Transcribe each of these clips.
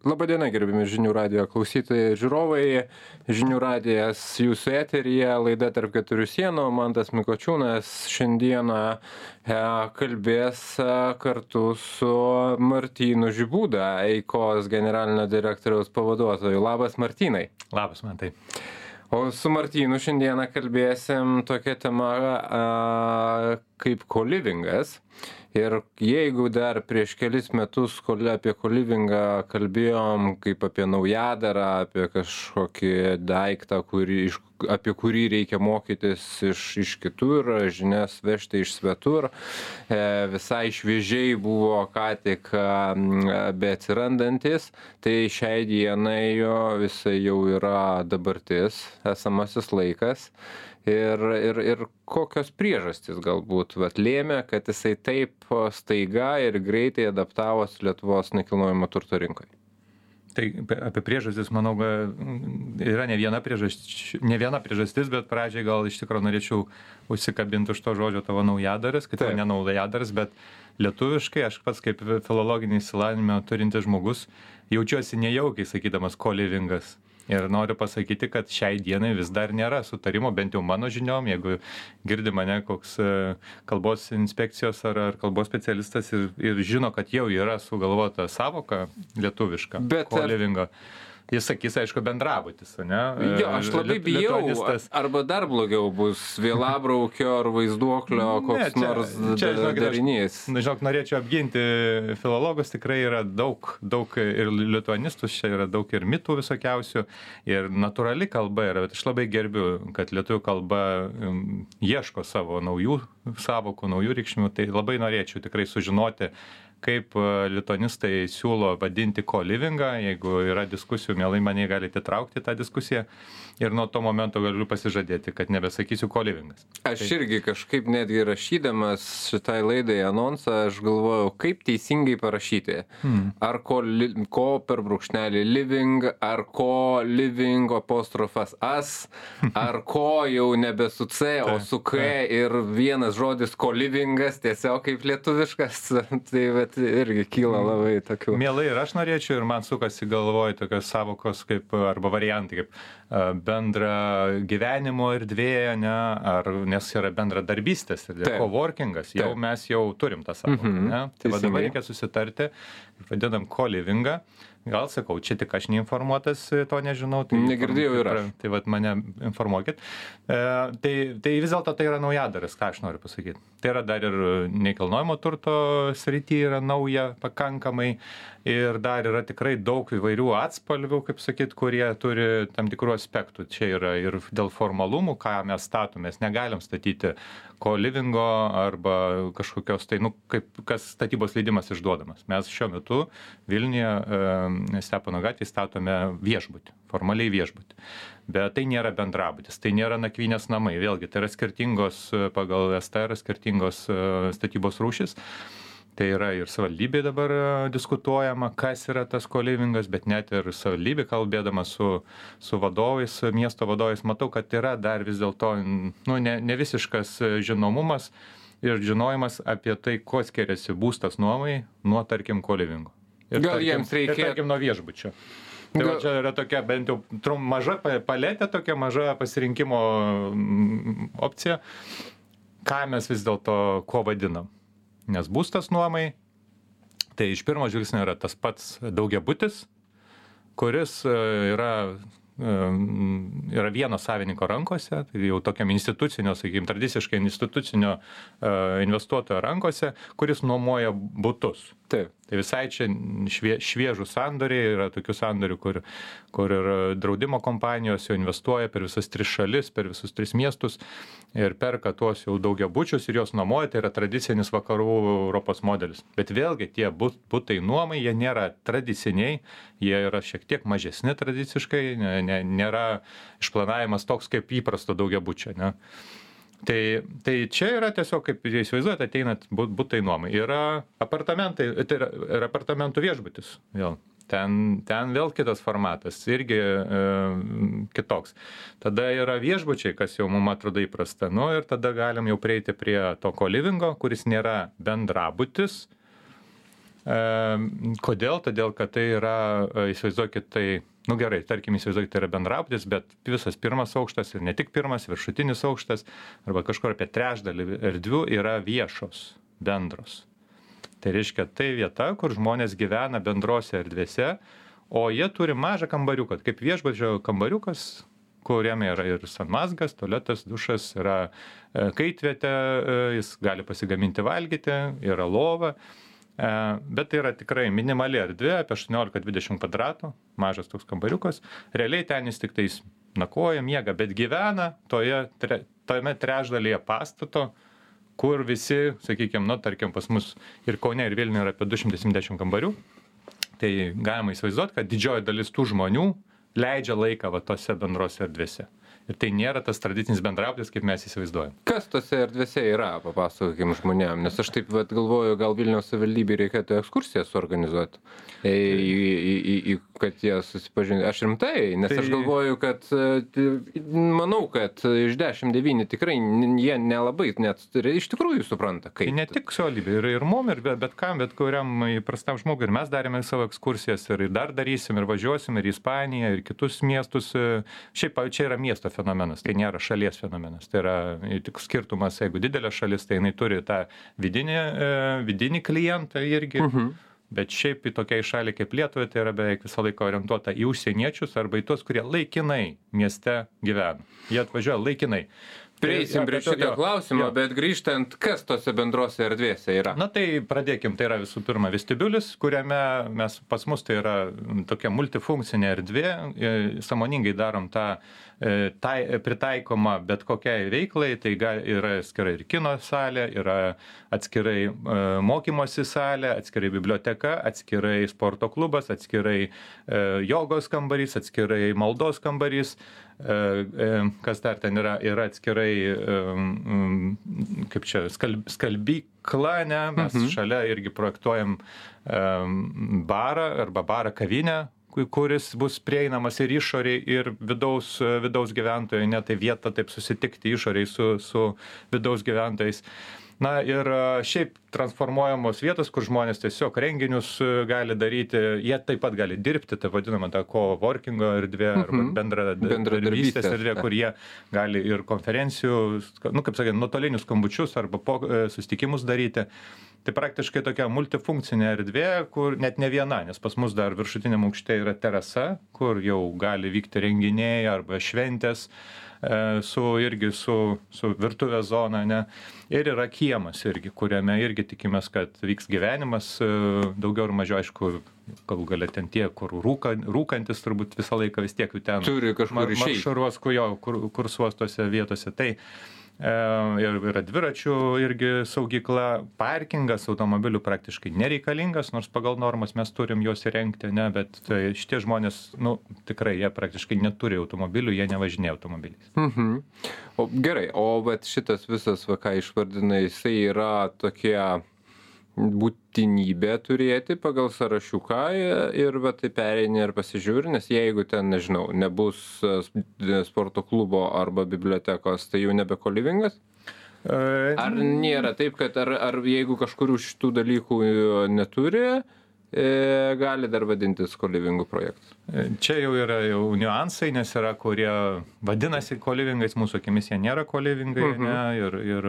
Labadiena, gerbimi žinių radio klausytojai žiūrovai. Žinių radijas jūsų eteryje, laida tarp keturių sienų. Mantas Mikočiūnas šiandieną e, kalbės e, kartu su Martynu Žibūda, Eikos generalinio direktoriaus pavaduotoju. Labas, Martynai. Labas, man tai. O su Martynu šiandieną kalbėsim tokia tema a, kaip kolivingas ir jeigu dar prieš kelis metus kol apie kolivingą kalbėjom kaip apie naujadarą apie kažkokį daiktą kurį iš apie kurį reikia mokytis iš iš kitur žinias vežti iš svetur e, visai šviežiai buvo ką tik beatsirandantis tai šiai dienai jo visai jau yra dabartis esamasis laikas ir ir ir kokios priežastys galbūt vat lėmė kad jisai taip staiga ir greitai adaptavosi lietuvos nekilnojamo turto rinkoj Tai apie priežastis, manau, yra ne viena, priežastis, ne viena priežastis, bet pradžiai gal iš tikrųjų norėčiau užsikabinti už to žodžio tavo naujadaras, kad tai ne naujadaras, bet lietuviškai aš pats kaip filologinį įsilavinimą turintis žmogus jaučiuosi nejaukiai sakydamas kolivingas ir noriu pasakyti kad šiai dienai vis dar nėra sutarimo bent jau mano žiniom jeigu girdi mane koks e, kalbos inspekcijos ar ar kalbos specialistas ir ir žino kad jau yra sugalvota sąvoka lietuviška kolivingo jis sakys aišku bendrabutis ane? Jo aš labai bijau arba dar blogiau bus vielabraukio ar vaizduoklio koks nors darinys. na žinok norėčiau apginti filologus tikrai yra daug daug ir lituanistus čia yra daug ir mitų visokiausių ir natūrali kalba yra bet aš labai gerbiu kad lietuvių kalba ieško savo naujų sąvokų naujų reikšmių tai labai norėčiau tikrai sužinoti kaip e, lituanistai siūlo vadinti kolivingą jeigu yra diskusijų mielai mane galit įtraukti į tą diskusiją ir nuo to momento galiu pasižadėti kad nebesakysiu kolivingas aš tai irgi kažkaip netgi rašydamas šitai laidai anonsą aš galvojau kaip teisingai parašyti hmm. ar koli ko per brūkšnelį living ar ko living apostrofas as ar ko jau nebe su c o su k ir vienas žodis kolivingas tiesiog kaip lietuviškas tai vat irgi kyla mm. labai tokių. Mielai ir aš norėčiau ir man sukasi galvoj tokios savokos kaip, arba variantai kaip bendra gyvenimo erdvė, ne, ar nes yra bendra darbystės ir coworkingas, jau Taip. mes jau turim tą savoką. Mm -hmm. Tai dabar reikia susitarti, vadinam co-livingą gal sakau čia tik aš neinformuotas to nežinau tai negirdėjau ir aš. tai vat mane informuokit. E, tai tai vis dėlto tai yra naujadaras ką aš noriu pasakyt. Tai yra dar ir nekilnojamo turto srity yra nauja pakankamai ir dar yra tikrai daug įvairių atspalvių kaip sakyt kurie turi tam tikrų aspektų. Čia yra ir dėl formalumų ką mes statom. Mes negalim statyti kolivingo arba kažkokios tai nu kaip kas statybos leidimas išduodamas. Mes šiuo metu vilniuje e, stepono gatvėj statome viešbutį formaliai viešbutį. Bet tai nėra bendrabutis tai nėra nakvynės namai. Vėlgi tai yra skirtingos pagal str skirtingos e, statybos rūšys tai yra ir savivaldybėj dabar e, diskutuojama kas yra tas kolivingas bet net ir savivaldybė kalbėdama su su vadovais miesto vadovais matau kad yra dar vis dėlto nu ne ne visiškas žinomumas ir žinojimas apie tai kuo skiriasi būstas nuomai nuo tarkim kolivingo ir gal jiems reikia tarkim nuo viešbučio Tai va čia yra tokia bent jau trum, maža paletė, tokia maža pasirinkimo opcija. Ką mes vis dėlto kuo vadinam? nes būstas nuomai, tai iš pirmo žvilgsnio yra tas pats daugiabutis, kuris e, yra e, yra vieno savininko rankose, tai jau tokiam institucinio, sakykime, tradiciškai institucinio uh, investuotojo rankose, kuris nuomoja būtus. Taip tai visai čia švie šviežūs sandoriai yra tokių sandorių kur kur ir draudimo kompanijos jau investuoja per visas tris šalis per visus tris miestus ir perka tuos jau daugiabučius ir juos nuomoja. Tai yra tradicinis vakarų europos modelis. Bet vėlgi tie but butai nuomai jie nėra tradiciniai jie yra šiek tiek mažesni tradiciškai ne ne nėra išplanavimas toks kaip įprasto daugiabučio ane tai tai čia yra tiesiog kaip įsivaizduojat ateinat bu butai nuomai yra apartamentai tai yra ir apartamentų viešbutis vėl. Ten ten vėl kitas formatas irgi e, kitoks. Tada yra viešbučiai kas jau mum atrodo įprasta. Nu ir tada galim jau prieiti prie to kolivingo kuris nėra bendrabutis. Kodėl? Todėl, kad tai yra, įsivaizduokit, tai, nu gerai, tarkim, įsivaizduokit, tai yra bendrabutis, bet visas pirmas aukštas ir ne tik pirmas, viršutinis aukštas, arba kažkur apie trečdalį erdvių yra viešos, bendros. Tai reiškia, tai vieta, kur žmonės gyvena bendrose erdvėse, o jie turi mažą kambariuką, kaip viešbučio kambariukas, kuriame yra ir sanmazgas, tualetas, dušas, yra e, kaitvietė, e, jis gali pasigaminti valgyti, yra lova. E, bet tai yra tikrai minimali erdvė, apie 18-20 kvadratų, mažas toks kambariukas. Realiai ten jis tik tais nakoja, miega, bet gyvena toje, tre, tame trečdalyje pastato, kur visi, sakykime, nu, tarkim, pas mus ir Kaune, ir Vilniuje yra apie 270 kambarių. Tai galima įsivaizduoti, kad didžioji dalis tų žmonių leidžia laiką va tose bendrose erdvėse ir tai nėra tas tradicinis bendrabutis, kaip mes įsivaizduojam. Kas tose erdvėse yra, papasakokim žmonėm, nes aš taip vat, galvoju, gal Vilniaus savivaldybė reikėtų ekskursiją suorganizuoti, į, į, į, į, kad jie susipažintų. Aš rimtai, nes tai... aš galvoju, kad manau, kad iš 10-9 tikrai jie nelabai net iš tikrųjų supranta, kaip. Tai ne tik savivaldybė, ir, ir mum, ir bet, bet kam, bet kuriam įprastam žmogui. Ir mes darėme savo ekskursijas ir dar darysim, ir važiuosim, ir į Ispaniją, ir kitus miestus. Šiaip čia yra miesto fenomenas tai nėra šalies fenomenas tai yra tik skirtumas jeigu didelė šalis tai jinai turi tą vidinį e, vidinį klientą irgi mhm. bet šiaip į tokiai šaliai kaip Lietuva tai yra beveik visą laiką orientuota į užsieniečius arba į tuos, kurie laikinai mieste gyvena. Jie atvažiuoja laikinai. Prieisim prie šito klausimo, jo. bet grįžtant, kas tose bendrose erdvėse yra? Na tai pradėkim, tai yra visų pirma vestibiulis, kuriame mes pas mus tai yra tokia multifunkcinė erdvė, e, samoningai darom tą e, tai, pritaikoma bet kokiai veiklai, tai yra atskirai ir kino salė, yra atskirai e, mokymosi salė, atskirai biblioteka, atskirai sporto klubas, atskirai jogos kambarys, atskirai maldos kambarys, kas dar ten yra, yra atskirai, e, kaip čia, skalbykla, ne, mes mhm. šalia irgi projektuojam barą arba barą kavinę, kuris bus prieinamas ir išoriai, ir vidaus, vidaus gyventojai, ne tai vieta taip susitikti išoriai su, su vidaus gyventojais na ir šiaip transformuojamos vietos kur žmonės tiesiog renginius gali daryti. Jie taip pat gali dirbti ta vadinama ta kovorkingo erdvė arba Mhm. bendra Bendradarbystės, erdvė kur jie gali ir konferencijų nu kaip sakant nuotolinius skambučius arba po susitikimus daryti. Tai praktiškai tokia multifunkcinė erdvė kur net ne viena nes pas mus dar viršutiniam aukšte yra terasa kur jau gali vykti renginiai arba šventės. e, su irgi su su virtuvės zona ane ir yra kiemas irgi kuriame irgi tikimės kad vyks gyvenimas e, daugiau ar mažiau aišku galų gale ten tie kur rūka rūkantys turbūt visą laiką vis tiek jų ten Turi kažkur išeit. maršaruos kur jo kur kursuos tose vietose tai E, ir yra dviračių irgi saugykla, parkingas automobilių praktiškai nereikalingas, nors pagal normas mes turim juos įrengti, ne, bet tai šitie žmonės, nu, tikrai jie praktiškai neturi automobilių, jie nevažinėja automobiliais. Mhm. O gerai, o bet šitas visas, va, ką išvardinai, jisai yra tokie būtinybė turėti pagal sąrašiuką ir va taip pereini ir pasižiūri, nes jeigu ten, nežinau, nebus e, sporto klubo arba bibliotekos, tai jau nebe kolivingas? E, Ar nėra taip, kad ar, ar jeigu kažkurių šitų dalykų e, neturi, gali dar vadintis kolivingų projektas? Čia jau yra jau niuansai, nes yra, kurie vadinasi kolivingais, mūsų akimis jie nėra kolivingai, Mhm. ne, ir, ir,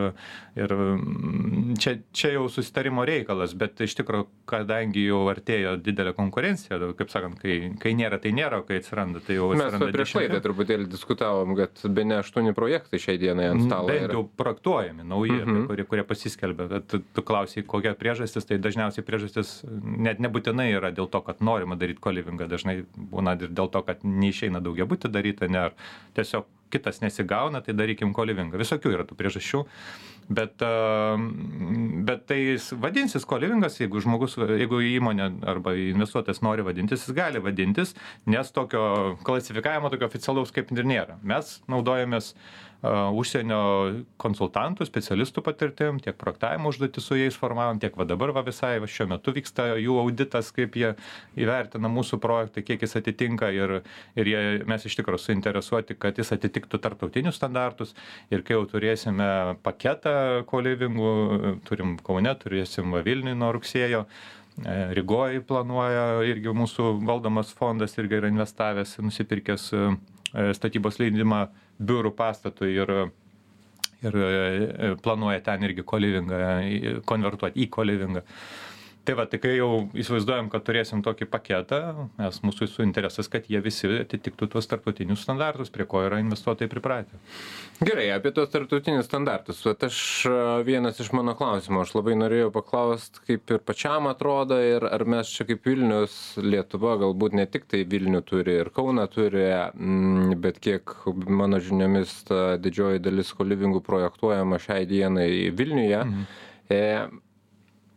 ir mm, čia, čia jau susitarimo reikalas, bet iš tikrųjų, kadangi jau artėjo didelė konkurencija, kaip sakant, kai, kai nėra, tai nėra, kai atsiranda, tai jau Mes atsiranda. prieš laidą truputėlį diskutavom, kad be ne aštuoni projektai šiai dienai ant stalo Bent jau projektuojami, nauji, Mhm. kurie, kurie pasiskelbė. Bet Tu, tu klausai, kokia priežastis, tai dažniausiai priežastis net nebūtinai yra dėl to, kad norima daryti kolivingą, dažnai būna ir dėl to, kad neišeina daugia būti daryti, ne, ar tiesiog kitas nesigauna, tai darykim kolivingą. Visokių yra tų priežasčių. Bet, a, bet tai vadinsis kolivingas, jeigu žmogus, jeigu įmonė arba investuotojas nori vadintis, jis gali vadintis, nes tokio klasifikavimo tokio oficialaus kaip ir nėra. Mes naudojamės a, užsienio konsultantų, specialistų patirtim, tiek projektavimo užduotį su jais formavom, tiek va dabar va visai va šiuo metu vyksta jų auditas, kaip jie įvertina mūsų projektą, kiek jis atitinka ir, ir jie, mes iš tikrųjų suinteresuoti, kad jis atitiktų tarptautinius standartus. Ir kai jau turėsime paketą kolivingų, turim Kaune, turėsim va Vilniui nuo rugsėjo, Rygoj planuoja irgi mūsų valdomas fondas irgi yra investavęs, nusipirkęs statybos leidimą biurų pastatui ir ir planuoja ten irgi kolivingą konvertuoti į kolivingą tai va tai kai jau įsivaizduojam kad turėsim tokį paketą nes mūsų visų interesas kad jie visi atitiktų tuos tarptautinius standartus prie ko yra investuotojai pripratę. Gerai apie tuos tarptautinius standartus. Vat aš vienas iš mano klausimų aš labai norėjau paklaust kaip ir pačiam atrodo ir ar mes čia kaip vilnius lietuva galbūt ne tiktai vilnių turi ir kauną turi mm, bet kiek mano žiniomis ta didžioji dalis kolivingų projektuojama šiai dienai vilniuje. Mhm. E,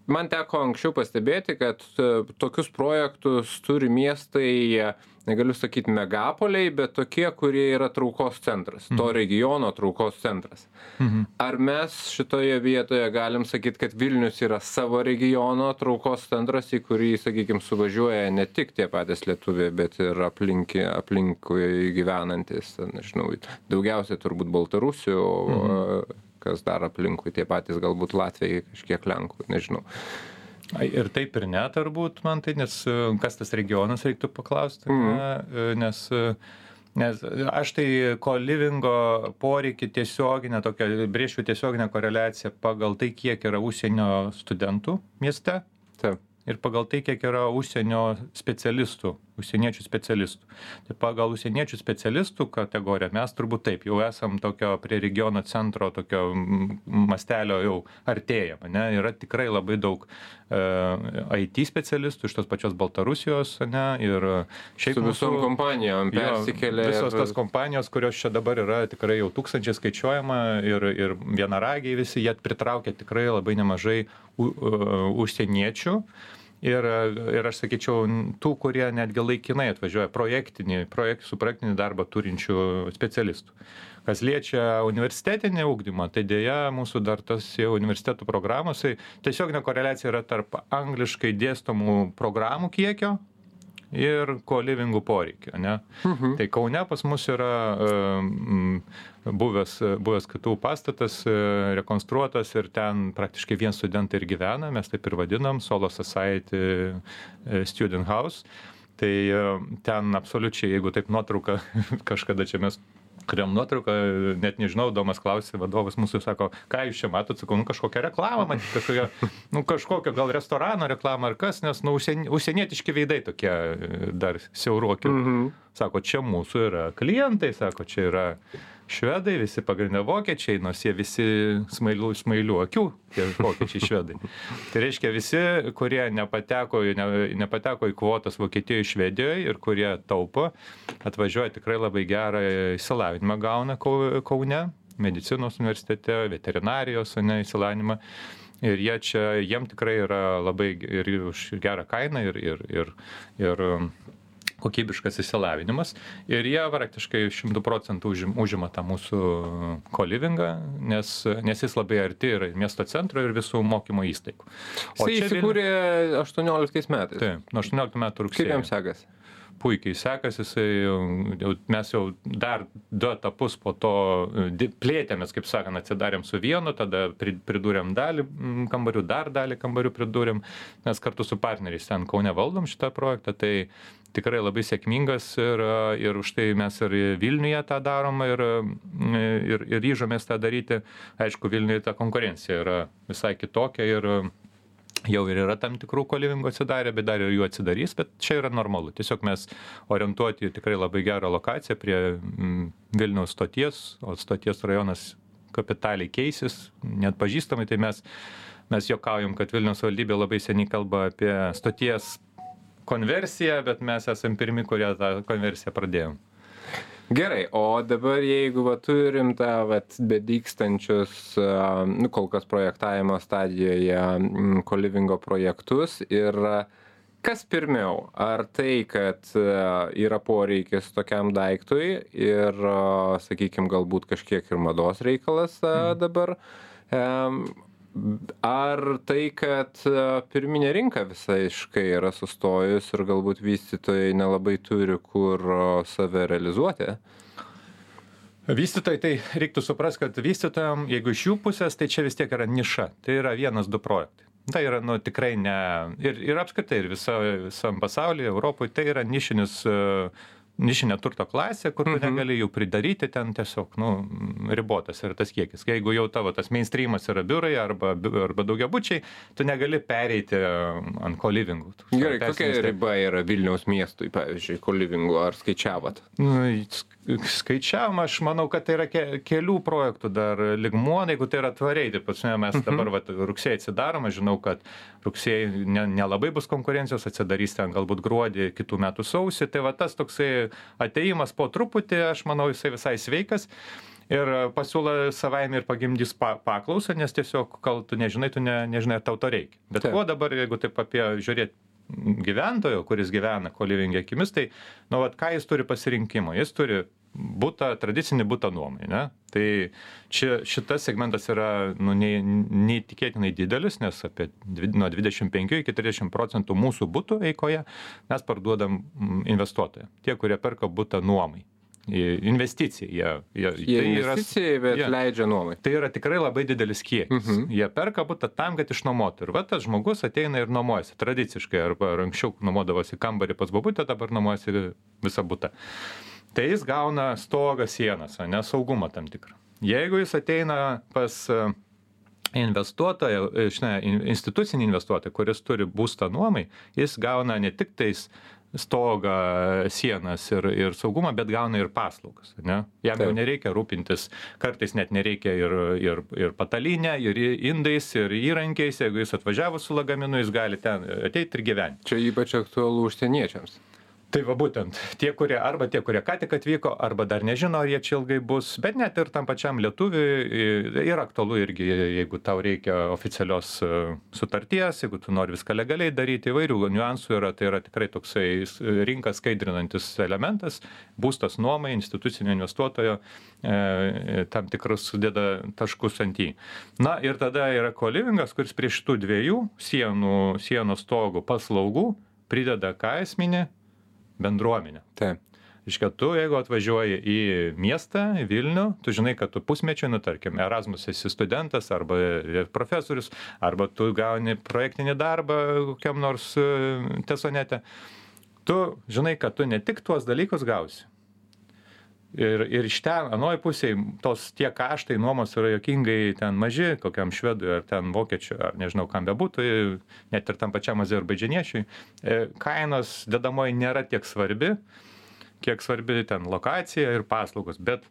man teko anksčiau pastebėti kad e, tokius projektus turi miestai negaliu sakyt megapoliai bet tokie kurie yra traukos centras to mhm. regiono traukos centras mhm. ar mes šitoje vietoje galim sakyt kad vilnius yra savo regiono traukos centras į kurį sakykim suvažiuoja ne tik tie patys lietuviai bet ir aplinki aplinkui gyvenantys nežinau daugiausiai turbūt baltarusių kas dar aplinkui tie patys galbūt latviai kažkiek lenkų nežinau Ir taip ir ne, turbūt man tai, nes e, kas tas regionas reiktų paklausti, mm. ne, nes, e, nes aš tai kolivingo poreikį tiesioginę, tokią brėšiu tiesioginę koreliaciją pagal tai, kiek yra užsienio studentų mieste. Taip ir pagal tai kiek yra užsienio specialistų užsieniečių specialistų. Tai pagal užsieniečių specialistų kategoriją mes turbūt taip jau esam tokio prie regiono centro tokio mastelio jau artėjam ane? Yra tikrai labai daug e, it specialistų iš tos pačios baltarusijos ane? Ir šiaip su visom kompanijom persikėlė visos tos kompanijos kurios čia dabar yra tikrai jau tūkstančiais skaičiuojama ir ir vienaragiai visi jie pritraukia tikrai labai nemažai u, uh, užsieniečių. Ir ir aš sakyčiau tų kurie netgi laikinai atvažiuoja projektinį projekt su projektinį darbą turinčių specialistų. Kas liečia universitetinį ugdymą tai deja mūsų dar tas universitetų programos tai tiesioginė koreliacija yra tarp angliškai dėstomų programų kiekio ir kolivingų poreikio ane mhm. tai kaune pas mus yra buvęs buvęs ktu pastatas rekonstruotas ir ten praktiškai vien studentai ir gyvena mes taip ir vadinam solo society e, student house tai ten absoliučiai jeigu taip nuotrauką kažkada čia mes turėjom nuotrauką net nežinau domas klausė vadovas mūsų sako ką jūs čia matot sakau nu kažkokią reklamą matyt kažkokią nu kažkokio gal restorano reklamą ar kas nes nu užsien užsienietiški veidai tokie dar siauroki mhm. sako čia mūsų yra klientai sako čia yra švedai visi pagrinde vokiečiai nors jie visi smailių smailių akių tie vokiečiai švedai. Tai reiškia visi kurie nepateko ne nepateko į kvotas vokietijoj švedijoj ir kurie taupo atvažiuoja tikrai labai gerą išsilavinimą gauna kau kaune medicinos universitete veterinarijos ane išsilavinimą. Ir jie čia jiem tikrai yra labai ir už gerą kainą ir ir ir ir kokybiškas išsilavinimas ir jie praktiškai šimtu procentų užim užima tą mūsų kolivingą nes nes jis labai arti yra miesto centro ir visų mokymo įstaigų. O jisai įsikūrė aštuonioliktais metais. Taip nuo aštuonioliktų metų rugsėjo. Kaip jam sekasi? Puikiai sekasi jisai jau mes jau dar du etapus po to plėtėmės kaip sakant atsidarėm su vienu tada pri pridūrėm dalį kambarių dar dalį kambarių pridūrėm nes kartu su partneriais ten kaune valdom šitą projektą tai tikrai labai sėkmingas ir ir už tai mes ir vilniuje tą darom ir ir ir ryžomės tą daryti. Aišku vilniuj ta konkurencija yra visai kitokia ir jau ir yra tam tikrų kolivingų atsidarę bet dar ir jų atsidarys bet čia yra normalu. Tiesiog mes orientuoti į tikrai labai gerą lokaciją prie vilniaus stoties o stoties rajonas kapitaliai keisis neatpažįstamai tai mes mes juokaujam kad vilniaus savivaldybė labai seniai kalba apie stoties konversiją bet mes esam pirmi kurie tą konversiją pradėjom Gerai, o dabar jeigu va, turim tą vat, bedykstančius, nu, kol kas projektavimo stadijoje kolivingo projektus ir kas pirmiau, ar tai, kad yra poreikis tokiam daiktui ir, sakykime, galbūt kažkiek ir mados reikalas mhm. dabar, ar tai kad pirminė rinka visiškai yra sustojus ir galbūt vystytojai nelabai turi kur save realizuoti? Vystytojai tai reiktų suprast kad vystytojam jeigu iš jų pusės tai čia vis tiek yra niša. Tai yra vienas du projektai. Tai yra, nu, tikrai ne. Ir, ir apskritai, ir visa, visam pasaulyje, Europoje, tai yra nišinis uh, nišinė turto klasė, kur tu mhm. negali jų pridaryti, ten tiesiog, nu, ribotas yra tas kiekis. Jeigu jau tavo tas mainstreamas yra biurai arba, arba daugiabučiai, tu negali pereiti ant kolivingų. Gerai, kokia riba yra Vilniaus miestui, pavyzdžiui, kolivingų, ar skaičiavot? Nu, skaičiavom, aš manau, kad tai yra ke, kelių projektų dar ligmuo, jeigu tai yra tvariai, tai pats mes mhm. dabar vat, rugsėjai atsidarom, aš žinau, kad rugsėjai nelabai ne bus konkurencijos, atsidarys ten galbūt gruodį, kitų metų sausį, tai va tas toksai ateimas po truputį, aš manau, jisai visai sveikas. Ir pasiūla savaime ir pagimdys pa, paklausą, nes tiesiog, kol tu nežinai, tu ne, nežinai, ar tau to reikia. Bet kuo dabar, jeigu taip apie žiūrėti gyventojo, kuris gyvena kolivingė akimis, tai, nu, vat, ką jis turi pasirinkimą? Jis turi būtą, tradicinį būtą nuomai, ne? Tai čia, šitas segmentas yra, nu, neįtikėtinai didelis, nes apie nuo 25 iki 30 procentų mūsų būtų eikoje mes parduodam investuotojai. Tie, kurie perka būtą nuomai investicija. Jie, jie, jie tai investicija, yra, bet jie, leidžia nuomai. Tai yra tikrai labai didelis kiekis. Uh mhm. -huh. Jie perka būtą tam, kad išnuomotų. Ir va tas žmogus ateina ir nuomojasi tradiciškai, arba anksčiau nuomodavosi kambarį pas babutę, dabar nuomojasi visą būtą tai jis gauna stogą sienas, o ne saugumą tam tikrą. Jeigu jis ateina pas e, investuotoją, e, žinai, institucinį investuotoją, kuris turi būstą nuomai, jis gauna ne tik tais stogą, sienas ir, ir saugumą, bet gauna ir paslaugas. Ne? Jam Taip. jau nereikia rūpintis, kartais net nereikia ir, ir, ir patalinę, ir indais, ir įrankiais. Jeigu jis atvažiavo su lagaminu, jis gali ten ateiti ir gyventi. Čia ypač aktualu užsieniečiams tai va būtent tie kurie arba tie kurie ką tik atvyko arba dar nežino ar jie čia ilgai bus bet net ir tam pačiam lietuviui yra aktualu irgi jeigu tau reikia oficialios e, sutarties jeigu tu nori viską legaliai daryti įvairių niuansų yra tai yra tikrai toksai rinką skaidrinantis elementas būstas nuomai institucinio investuotojo e, tam tikrus sudeda taškus ant į na ir tada yra kolivingas kuris prie šitų dviejų sienų sienos stogų paslaugų prideda ką esminį bendruomenę. Taip. Iškia, tu, jeigu atvažiuoji į miestą, į Vilnių, tu žinai, kad tu pusmečiui, nu, tarkim, Erasmus esi studentas arba profesorius, arba tu gauni projektinį darbą kokiam nors e, tesonete. Tu žinai, kad tu ne tik tuos dalykus gausi. Ir, ir iš ten, anoj pusėje, tos tie kaštai nuomos yra jokingai ten maži, kokiam švedui ar ten vokiečiui, ar nežinau kam bebūtų, net ir tam pačiam azerbaidžianiečiui. E, kainos dedamoji nėra tiek svarbi, kiek svarbi ten lokacija ir paslaugos. Bet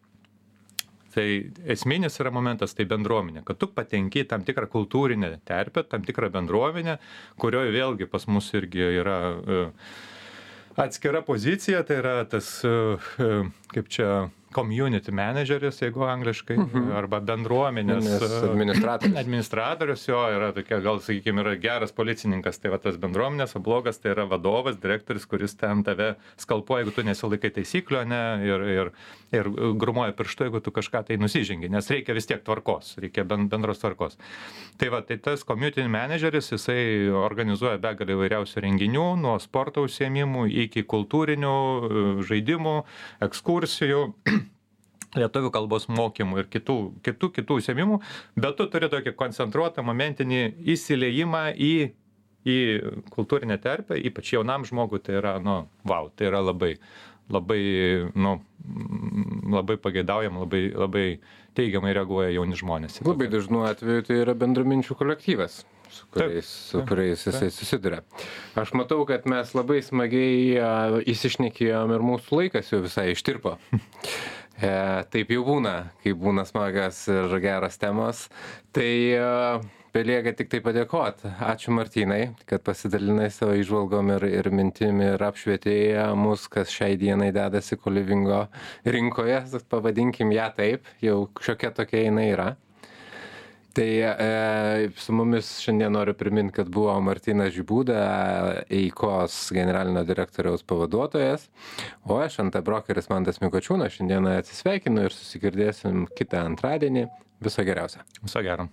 tai esminis yra momentas tai bendruomenė, kad tu patenki tam tikrą kultūrinę terpę, tam tikrą bendruomenę, kurioje vėlgi pas mus irgi yra uh, atskira pozicija, tai yra tas, e, e, kaip čia, community manageris, jeigu angliškai, -hmm. arba bendruomenės e, administratorius. administratorius jo yra tokia, gal sakykime, yra geras policininkas, tai va tas bendruomenės, o blogas tai yra vadovas, direktorius, kuris ten tave skalpuoja, jeigu tu nesilaikai taisyklių, ne, ir, ir, ir grumuoja pirštu, jeigu tu kažką tai nusižengi, nes reikia vis tiek tvarkos, reikia bendros tvarkos. Tai va, tai tas community manageris, jisai organizuoja begalį įvairiausių renginių, nuo sporto užsiemimų iki kultūrinių žaidimų, ekskursijų lietuvių kalbos mokymų ir kitų, kitų, kitų užsiemimų, bet tu turi tokį koncentruotą momentinį įsileimą į, į kultūrinę terpę, ypač jaunam žmogui tai yra, nu, wow, tai yra labai, labai, nu, labai pageidaujam, labai, labai teigiamai reaguoja jauni žmonės. Labai dažnu atveju tai yra bendraminčių kolektyvas su kuriais, su kuriais jisai susiduria. Aš matau, kad mes labai smagiai įsišnekėjom ir mūsų laikas jau visai ištirpo. E, taip jau būna, kai būna smagas ir geras temos. Tai e, belieka tik tai padėkoti. Ačiū Martynai, kad pasidalinai savo išvalgom ir, ir mintim ir apšvietėjai mus, kas šiai dienai dedasi kolivingo rinkoje, pavadinkim ją taip, jau šiokia tokia jinai yra. Tai e, su mumis šiandien noriu priminti, kad buvo Martinas Žibūda, EIKOS generalinio direktoriaus pavaduotojas, o aš ant brokeris Mantas Mikočiūnas šiandieną atsisveikinu ir susigirdėsim kitą antradienį. Viso geriausio. Viso gero.